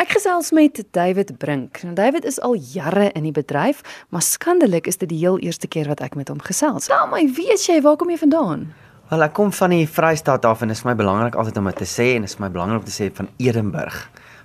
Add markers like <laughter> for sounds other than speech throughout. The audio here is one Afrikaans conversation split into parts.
Ek gesels met David Brink. Nou David is al jare in die bedryf, maar skandelik is dit die heel eerste keer wat ek met hom gesels. Tel my, weet jy waar kom jy vandaan? Wel, ek kom van die Vrystaat af en dit is my belangrik altyd om dit te sê en dit is my belangrik om te sê van Edenburg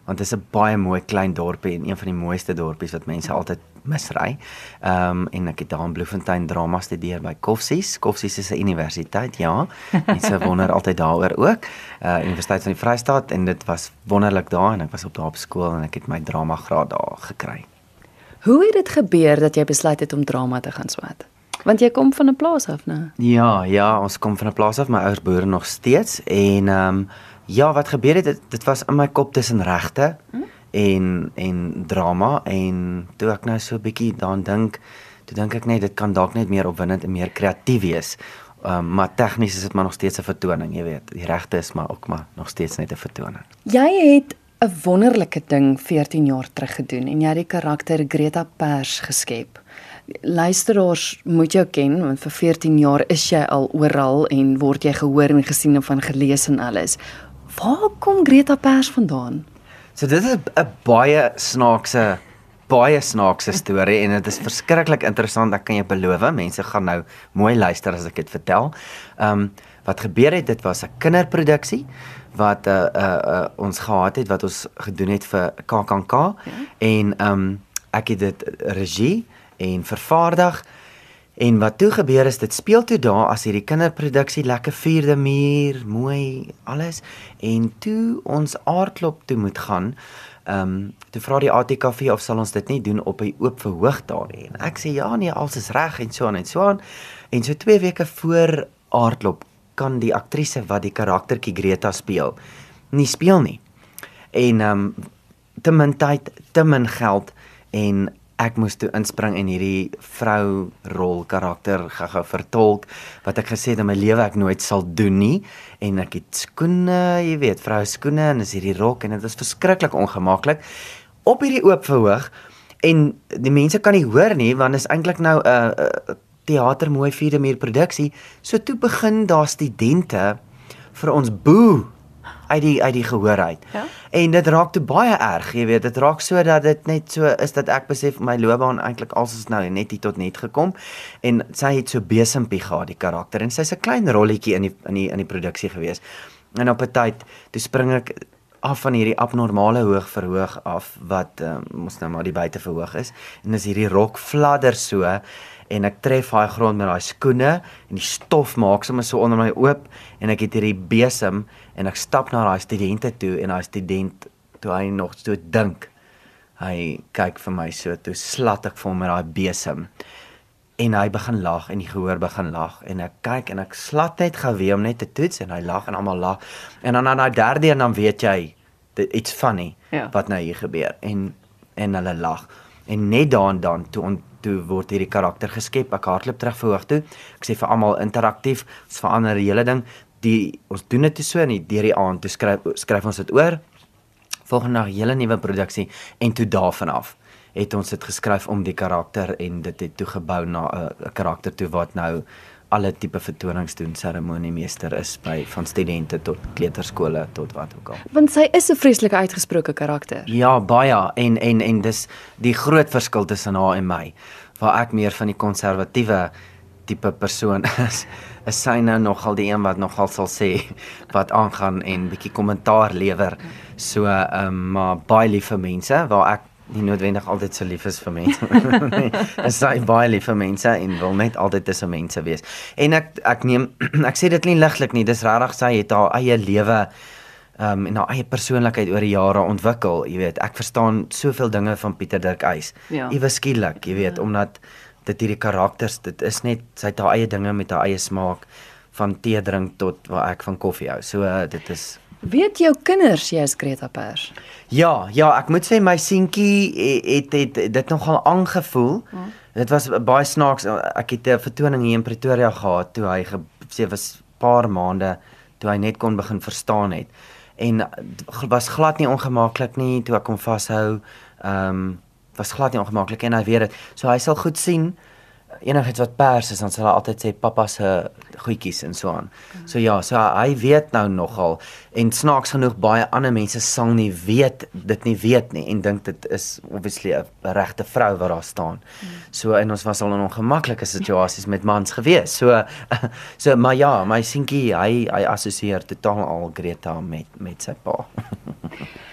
want dit is 'n baie mooi klein dorpie en een van die mooiste dorpies wat mense altyd misry. Ehm um, en ek het daar in Bloemfontein drama studeer by Koffsies. Koffsies is 'n universiteit, ja. Mense wonder altyd daaroor ook. Uh Universiteit van die Vrystaat en dit was wonderlik daar en ek was op daar op skool en ek het my drama graad daar gekry. Hoe het dit gebeur dat jy besluit het om drama te gaan swat? Want jy kom van 'n plaas af, né? Ja, ja, ons kom van 'n plaas af, my ouers boer nog steeds en ehm um, Ja, wat gebeur het dit, dit was in my kop tussen regte hm? En en drama en toe ek nou so 'n bietjie daaraan dink, toe dink ek net dit kan dalk net meer opwindend en meer kreatief wees. Um, maar tegnies is dit maar nog steeds 'n vertoning, jy weet. Die regte is maar ook maar nog steeds net 'n vertoning. Jy het 'n wonderlike ding 14 jaar terug gedoen en jy het die karakter Greta Pers geskep. Luisteraars moet jou ken want vir 14 jaar is jy al oral en word jy gehoor en gesien en van gelees en alles. Waar kom Greta Pers vandaan? So dit is 'n baie snaakse baie snaakse storie en dit is verskriklik interessant. Ek kan jou beloof, mense gaan nou mooi luister as ek dit vertel. Ehm um, wat gebeur het, dit was 'n kinderproduksie wat uh, uh uh ons gehad het wat ons gedoen het vir KAKNK ja. en ehm um, ek het dit regie en vervaardig En wat toe gebeur is dit speel toe daar as hierdie kinderproduksie lekker vierde muur, mooi alles en toe ons aardklop toe moet gaan. Ehm um, toe vra die ATKV of sal ons dit nie doen op 'n oop verhoog daar nie. En ek sê ja nee, alles is reg en so aan en so aan. En so 2 weke voor aardklop kan die aktrise wat die karaktertjie Greta speel nie speel nie. En ehm um, te min tyd, te min geld en ek moes toe inspring en hierdie vrou rol karakter gou-gou vertolk wat ek gesê het in my lewe ek nooit sal doen nie. En ek het skoene, jy weet, vrou skoene en dis hierdie rok en dit was verskriklik ongemaklik. Op hierdie oop verhoog en die mense kan nie hoor nie want is eintlik nou 'n uh, uh, teater mooi vierde muur produksie. So toe begin daar studente vir ons boe uit die uit die gehoor uit. Ja. En dit raak te baie erg, jy weet, dit raak so dat dit net so is dat ek besef my loopbaan eintlik alsoos nou net hier tot net gekom en sy het so besempie gehad die karakter en sy's 'n klein rolletjie in die in die in die produksie gewees. En op 'n tyd toe spring ek af van hierdie abnormale hoog verhoog af wat um, mos nou maar die buite verhoog is. En as hierdie rok fladder so en ek tref daai grond met daai skoene en die stof maak sommer so onder my oop en ek het hierdie besem en ek stap na daai studente toe en daai student toe hy nog so dink hy kyk vir my so toe slat ek vir hom met daai besem en hy begin lag en die gehoor begin lag en ek kyk en ek slat net gou weer om net te toets en hy lag en almal lag en dan aan daai derde en dan weet jy it's funny ja. wat nou hier gebeur en en hulle lag en net daan dan toe toe word hierdie karakter geskep. Ek hardloop terug verhoog toe. Ek sê vir almal interaktief, ons verander die hele ding. Die ons doen dit so en deur die aand toe skryf skryf ons dit oor. Volgende nag hele nuwe produksie en toe daarvan af het ons dit geskryf om die karakter en dit het toe gebou na 'n karakter toe wat nou alle tipe vertonings doen seremoniemeester is by van studente tot kleuterskole tot wat ook al. Want sy is 'n vreeslike uitgesproke karakter. Ja, baie en en en dis die groot verskil tussen haar en my waar ek meer van die konservatiewe tipe persoon <laughs> is. Is sy nou nogal die een wat nogal sal sê wat aangaan en bietjie kommentaar lewer. So ehm um, maar baie liefe mense waar ek nie noodwendig altyd so lief is vir mense <laughs> nie. Is sy baie lief vir mense en wil net altyd tussen mense wees. En ek ek neem <clears throat> ek sê dit nie ligtelik nie. Dis regtig sy het haar eie lewe um en haar eie persoonlikheid oor die jare ontwikkel, jy weet. Ek verstaan soveel dinge van Pieter Dirk Eis. Ja. Ewe skielik, jy weet, ja. omdat dit hierdie karakters, dit is net sy het haar eie dinge met haar eie smaak van tee drink tot waar ek van koffie hou. So uh, dit is Weet jou kinders jy is Greta Pers? Ja, ja, ek moet sê my seentjie het, het het dit nogal aangevoel. Hmm. Dit was baie snaaks. Ek het 'n vertoning hier in Pretoria gehad toe hy sê was paar maande toe hy net kon begin verstaan het. En was glad nie ongemaklik nie toe ek hom vashou. Ehm um, was glad nie ongemaklik en hy weet dit. So hy sal goed sien enigiets wat pers is, dan sal hy altyd sê pappa se goedjies en so aan. So ja, so hy weet nou nogal en snaaks genoeg baie ander mense sal nie weet dit nie weet nie en dink dit is obviously 'n regte vrou wat daar staan. So en ons was al in ongemaklike situasies met mans gewees. So <laughs> so maar ja, my seentjie, hy hy assosieer totaal al Greta met met sy pa. <laughs>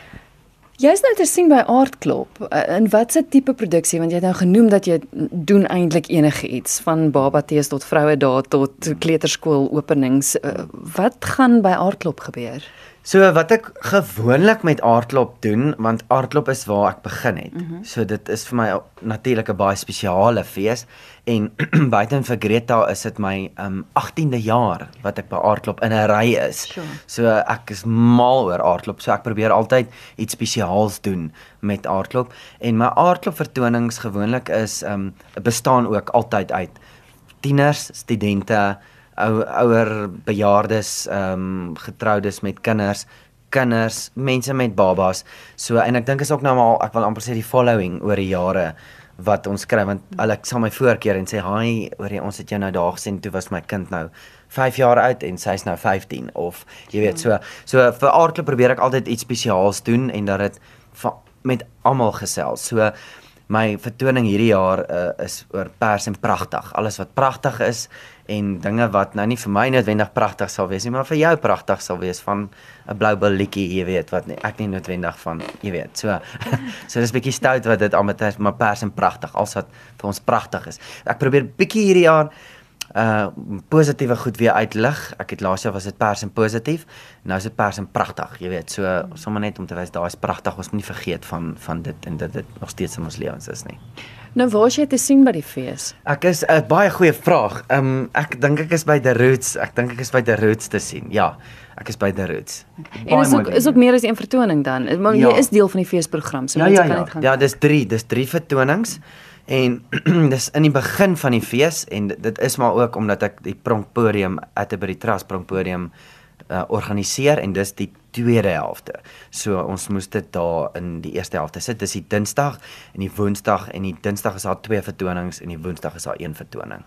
Jy's nou te sien by Aardklop. In watse tipe produksie want jy het nou genoem dat jy doen eintlik enige iets van baba tees tot vroue daar tot kleuterskool openings. Eh, wat gaan by Aardklop gebeur? So wat ek gewoonlik met aardklop doen, want aardklop is waar ek begin het. Mm -hmm. So dit is vir my natuurlik 'n baie spesiale fees en <clears throat> buiten vir Greta is dit my um 18de jaar wat ek by aardklop in 'n ry is. Sure. So ek is mal oor aardklop. So ek probeer altyd iets spesiaals doen met aardklop en my aardklop vertonings gewoonlik is um bestaan ook altyd uit tieners, studente, ou ouer bejaardes, ehm um, getroudes met kinders, kinders, mense met babas. So en ek dink is ook nou maar ek wil amper sê die following oor die jare wat ons kry want al ek sal my voorkeer en sê hi oor ons het jou nou daar gesien toe was my kind nou 5 jaar oud en sy's nou 15 of jy weet so so vir aardklop probeer ek altyd iets spesiaals doen en dat dit met almal gesels. So my vertoning hierdie jaar uh, is oor pers en pragtig. Alles wat pragtig is en dinge wat nou nie vir my noodwendig pragtig sal wees nie, maar vir jou pragtig sal wees van 'n blou billetjie, jy weet, wat nie, ek nie noodwendig van, jy weet. So <laughs> so dis bietjie stout wat dit almal maar pers en pragtig, alles wat vir ons pragtig is. Ek probeer bietjie hierdie jaar uh positiewe goed weer uitlig. Ek het laas jaar was dit pers en positief. Nou is dit pers en pragtig, jy weet. So sommer net om te wys daar is pragtig. Ons moet nie vergeet van van dit en dit dit nog steeds in ons lewens is nie. Nou waar is jy te sien by die fees? Ek is 'n uh, baie goeie vraag. Ehm um, ek dink ek is by The Roots. Ek dink ek is by The Roots te sien. Ja. Ek is by The Roots. En is ook is ook meer as 'n vertoning dan. Maar ja. jy is deel van die feesprogram, so ja, mense ja, kan net ja. gaan. Ja, dis 3, dis 3 vertonings. En <clears throat> dis in die begin van die fees en dit is maar ook omdat ek die pronkpodium Atterbury Trust pronkpodium uh, organiseer en dis die tweede helfte. So ons moes dit daar in die eerste helfte sit. Dis die Dinsdag en die Woensdag en die Dinsdag is daar twee vertonings en die Woensdag is daar een vertoning.